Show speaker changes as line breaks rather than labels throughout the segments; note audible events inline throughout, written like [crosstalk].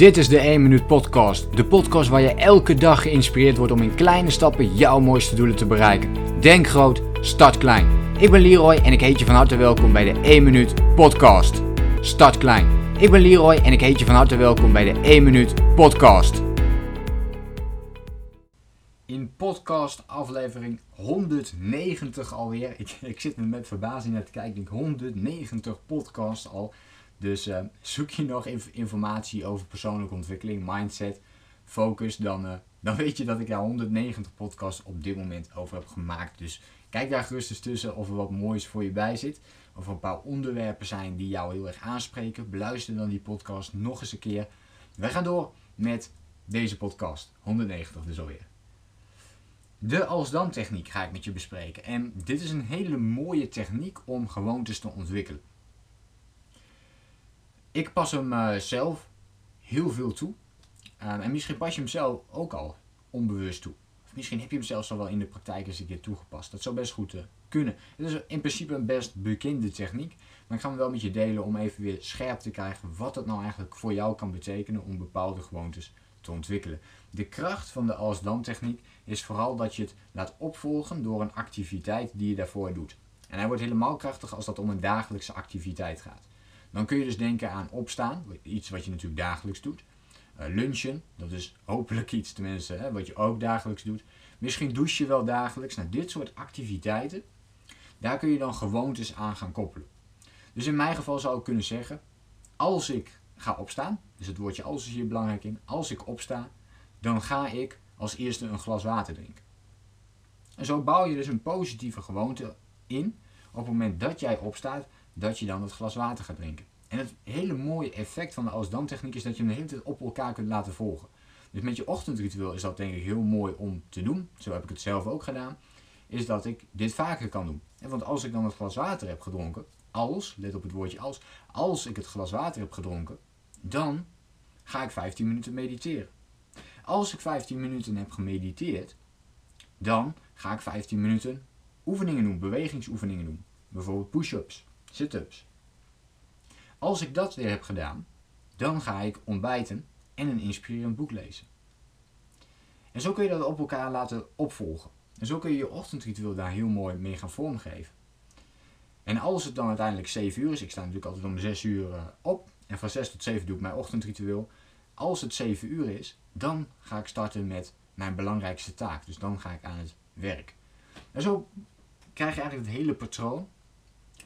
Dit is de 1 Minuut Podcast. De podcast waar je elke dag geïnspireerd wordt om in kleine stappen jouw mooiste doelen te bereiken. Denk groot, start klein. Ik ben Leroy en ik heet je van harte welkom bij de 1 Minuut Podcast. Start klein. Ik ben Leroy en ik heet je van harte welkom bij de 1 Minuut Podcast. In podcast aflevering 190 alweer. Ik, ik zit me met verbazing naar te kijken. Ik 190 podcasts al. Dus uh, [laughs] zoek je nog inf informatie over persoonlijke ontwikkeling, mindset, focus, dan, uh, dan weet je dat ik daar 190 podcasts op dit moment over heb gemaakt. Dus kijk daar gerust eens tussen of er wat moois voor je bij zit. Of er een paar onderwerpen zijn die jou heel erg aanspreken. Beluister dan die podcast nog eens een keer. We gaan door met deze podcast. 190 dus alweer. De als-dan techniek ga ik met je bespreken. En dit is een hele mooie techniek om gewoontes te ontwikkelen. Ik pas hem uh, zelf heel veel toe. Um, en misschien pas je hem zelf ook al onbewust toe. Misschien heb je hem zelfs al wel in de praktijk eens een keer toegepast. Dat zou best goed uh, kunnen. Het is in principe een best bekende techniek. Maar ik ga hem wel met je delen om even weer scherp te krijgen wat het nou eigenlijk voor jou kan betekenen om bepaalde gewoontes te ontwikkelen. De kracht van de als-dan techniek is vooral dat je het laat opvolgen door een activiteit die je daarvoor doet. En hij wordt helemaal krachtig als dat om een dagelijkse activiteit gaat. Dan kun je dus denken aan opstaan, iets wat je natuurlijk dagelijks doet. Uh, lunchen, dat is hopelijk iets tenminste hè, wat je ook dagelijks doet. Misschien douche je wel dagelijks. Nou, dit soort activiteiten, daar kun je dan gewoontes aan gaan koppelen. Dus in mijn geval zou ik kunnen zeggen, als ik ga opstaan, dus het woordje als is hier belangrijk in, als ik opsta, dan ga ik als eerste een glas water drinken. En zo bouw je dus een positieve gewoonte in op het moment dat jij opstaat, dat je dan het glas water gaat drinken. En het hele mooie effect van de als-dan techniek is dat je hem de hele tijd op elkaar kunt laten volgen. Dus met je ochtendritueel is dat denk ik heel mooi om te doen. Zo heb ik het zelf ook gedaan. Is dat ik dit vaker kan doen. Want als ik dan het glas water heb gedronken, als, let op het woordje als, als ik het glas water heb gedronken, dan ga ik 15 minuten mediteren. Als ik 15 minuten heb gemediteerd, dan ga ik 15 minuten oefeningen doen, bewegingsoefeningen doen. Bijvoorbeeld push-ups sit-ups. Als ik dat weer heb gedaan, dan ga ik ontbijten en een inspirerend boek lezen. En zo kun je dat op elkaar laten opvolgen. En zo kun je je ochtendritueel daar heel mooi mee gaan vormgeven. En als het dan uiteindelijk 7 uur is, ik sta natuurlijk altijd om 6 uur eh, op. En van 6 tot 7 doe ik mijn ochtendritueel. Als het 7 uur is, dan ga ik starten met mijn belangrijkste taak. Dus dan ga ik aan het werk. En zo krijg je eigenlijk het hele patroon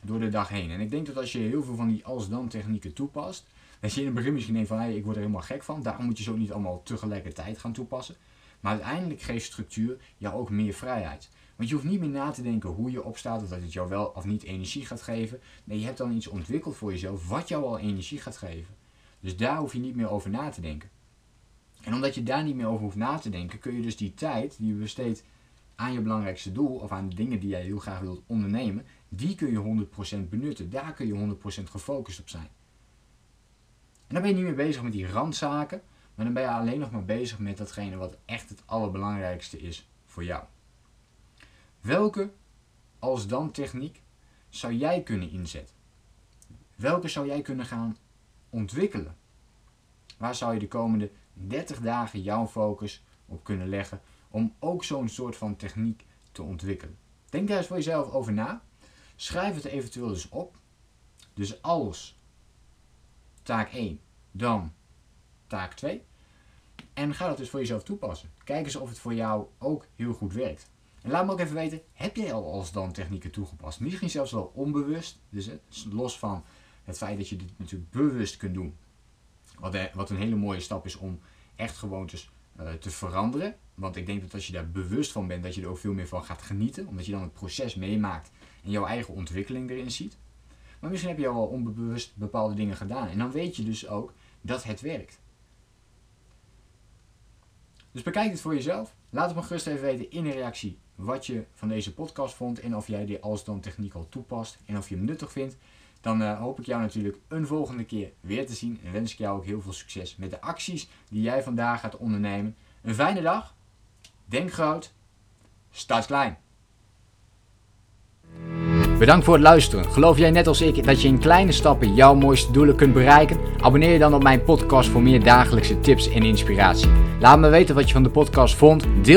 door de dag heen. En ik denk dat als je heel veel van die als-dan technieken toepast, dat je in het begin misschien denkt van hey, ik word er helemaal gek van. Daarom moet je ze ook niet allemaal tegelijkertijd gaan toepassen. Maar uiteindelijk geeft structuur jou ook meer vrijheid. Want je hoeft niet meer na te denken hoe je opstaat of dat het jou wel of niet energie gaat geven. Nee, je hebt dan iets ontwikkeld voor jezelf wat jou al energie gaat geven. Dus daar hoef je niet meer over na te denken. En omdat je daar niet meer over hoeft na te denken, kun je dus die tijd die je besteedt aan je belangrijkste doel of aan de dingen die jij heel graag wilt ondernemen, die kun je 100% benutten. Daar kun je 100% gefocust op zijn. En dan ben je niet meer bezig met die randzaken, maar dan ben je alleen nog maar bezig met datgene wat echt het allerbelangrijkste is voor jou. Welke als dan techniek zou jij kunnen inzetten? Welke zou jij kunnen gaan ontwikkelen? Waar zou je de komende 30 dagen jouw focus op kunnen leggen om ook zo'n soort van techniek te ontwikkelen? Denk daar eens voor jezelf over na. Schrijf het eventueel dus op. Dus als taak 1, dan taak 2. En ga dat dus voor jezelf toepassen. Kijk eens of het voor jou ook heel goed werkt. En laat me ook even weten, heb jij al als dan technieken toegepast? Misschien zelfs wel onbewust. Dus los van het feit dat je dit natuurlijk bewust kunt doen. Wat, een hele mooie stap is om echt gewoontes uh, te veranderen. Want ik denk dat als je daar bewust van bent, dat je er ook veel meer van gaat genieten. Omdat je dan het proces meemaakt en jouw eigen ontwikkeling erin ziet. Maar misschien heb je al onbewust bepaalde dingen gedaan. En dan weet je dus ook dat het werkt. Dus bekijk het voor jezelf. Laat het me gerust even weten in een reactie wat je van deze podcast vond. En of jij die als dan techniek al toepast. En of je hem nuttig vindt. Dan uh, hoop ik jou natuurlijk een volgende keer weer te zien. En wens ik jou ook heel veel succes met de acties die jij vandaag gaat ondernemen. Een fijne dag. Denk groot. Start klein. Bedankt voor het luisteren. Geloof jij net als ik dat je in kleine stappen jouw mooiste doelen kunt bereiken? Abonneer je dan op mijn podcast voor meer dagelijkse tips en inspiratie. Laat me weten wat je van de podcast vond. Deel